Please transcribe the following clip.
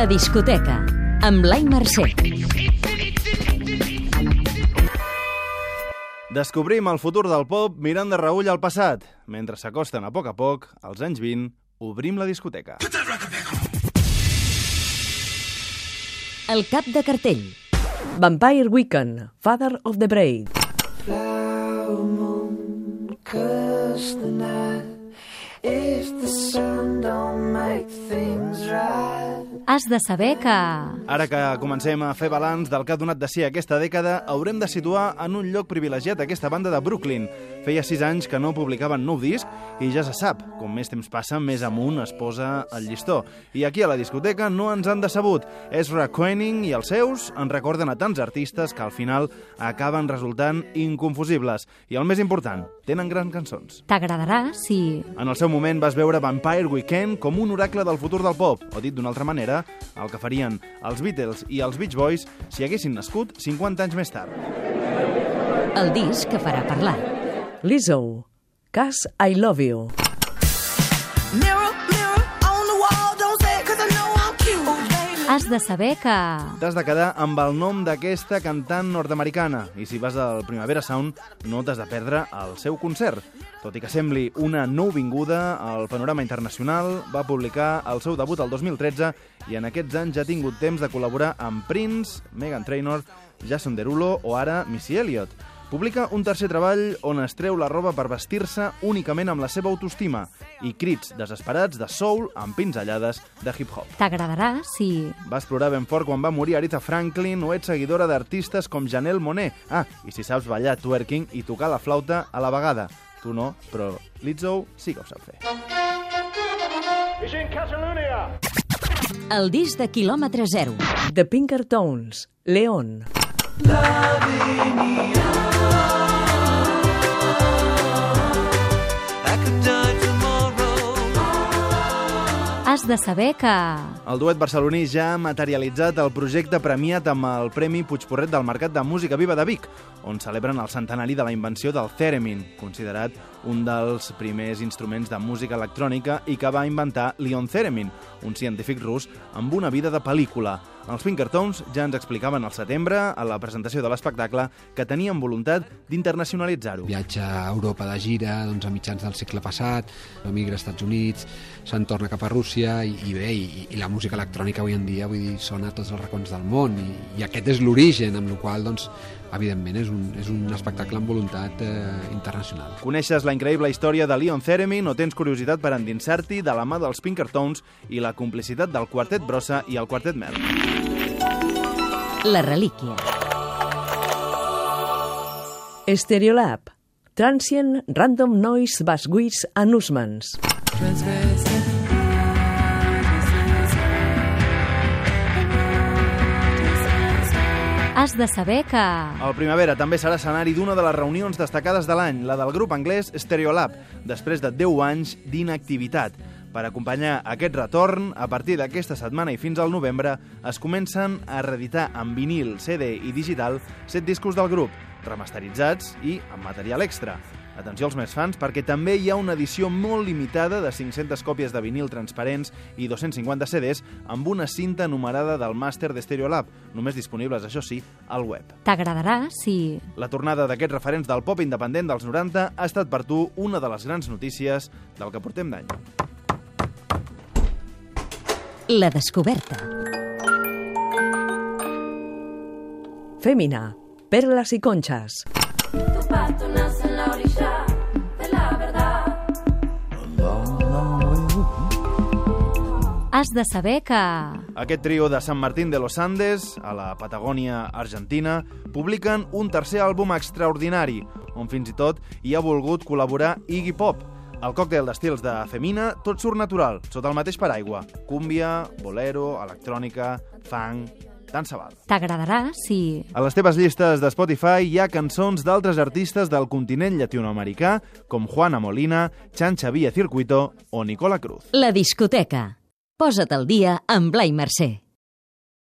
La discoteca, amb Blai Mercè. Descobrim el futur del pop mirant de reull al passat. Mentre s'acosten a poc a poc, als anys 20, obrim la discoteca. El cap de cartell. Vampire Weekend, Father of the Bride. flower moon curse the night Has de saber que... Ara que comencem a fer balanç del que ha donat de si aquesta dècada, haurem de situar en un lloc privilegiat aquesta banda de Brooklyn. Feia sis anys que no publicaven nou disc i ja se sap, com més temps passa, més amunt es posa el llistó. I aquí a la discoteca no ens han decebut. Ezra Koenig i els seus en recorden a tants artistes que al final acaben resultant inconfusibles. I el més important, tenen grans cançons. T'agradarà si... En el seu moment vas veure Vampire Weekend com un oracle del futur del pop, o dit d'una altra manera, el que farien els Beatles i els Beach Boys si haguessin nascut 50 anys més tard. El disc que farà parlar. Lizzo, Cause I Love You. mirror Has de saber que... T'has de quedar amb el nom d'aquesta cantant nord-americana i si vas al Primavera Sound no t'has de perdre el seu concert. Tot i que sembli una nouvinguda, el Panorama Internacional va publicar el seu debut el 2013 i en aquests anys ja ha tingut temps de col·laborar amb Prince, Megan Trainor, Jason Derulo o ara Missy Elliott. Publica un tercer treball on es treu la roba per vestir-se únicament amb la seva autoestima i crits desesperats de soul amb pinzellades de hip-hop. T'agradarà si... Vas plorar ben fort quan va morir Aretha Franklin o ets seguidora d'artistes com Janelle Monet. Ah, i si saps ballar twerking i tocar la flauta a la vegada. Tu no, però Lizzo sí que ho sap fer. El disc de quilòmetre zero. The Pinkertones, Leon. I Has de saber que... El duet barceloní ja ha materialitzat el projecte premiat amb el Premi Puigporret del Mercat de Música Viva de Vic, on celebren el centenari de la invenció del theremin, considerat un dels primers instruments de música electrònica i que va inventar Leon Theremin, un científic rus amb una vida de pel·lícula. Els Pinkertones ja ens explicaven al setembre, a la presentació de l'espectacle, que tenien voluntat d'internacionalitzar-ho. Viatja a Europa de gira doncs, a mitjans del segle passat, emigra als Estats Units, se'n torna cap a Rússia i, i bé, i, i la música electrònica avui en dia vull dir, sona a tots els racons del món i, i aquest és l'origen, amb la qual doncs, evidentment és un, és un espectacle amb voluntat eh, internacional. Coneixes la increïble història de Leon Theremin o tens curiositat per endinsar-t'hi de la mà dels Pinkertones i la complicitat del Quartet Brossa i el Quartet Mel. La relíquia. Stereolab, Transient Random Noise Basguits and Usmans. Has de saber que... El Primavera també serà escenari d'una de les reunions destacades de l'any, la del grup anglès Stereolab, després de 10 anys d'inactivitat. Per acompanyar aquest retorn, a partir d'aquesta setmana i fins al novembre, es comencen a reeditar en vinil, CD i digital set discos del grup, remasteritzats i amb material extra. Atenció als més fans, perquè també hi ha una edició molt limitada de 500 còpies de vinil transparents i 250 CDs amb una cinta numerada del màster de Stereolab, només disponibles, això sí, al web. T'agradarà si... La tornada d'aquests referents del pop independent dels 90 ha estat per tu una de les grans notícies del que portem d'any. La descoberta. Femina, Perlas y Conchas. Tu Has de saber que... Aquest trio de San Martín de los Andes, a la Patagònia argentina, publiquen un tercer àlbum extraordinari, on fins i tot hi ha volgut col·laborar Iggy Pop. El còctel d'estils de Femina tot surt natural, sota el mateix paraigua. Cúmbia, bolero, electrònica, funk, dansa bal. T'agradarà si... A les teves llistes de Spotify hi ha cançons d'altres artistes del continent llatinoamericà, com Juana Molina, Chan Xavier Circuito o Nicola Cruz. La discoteca. Posa't al dia amb Blai Mercè.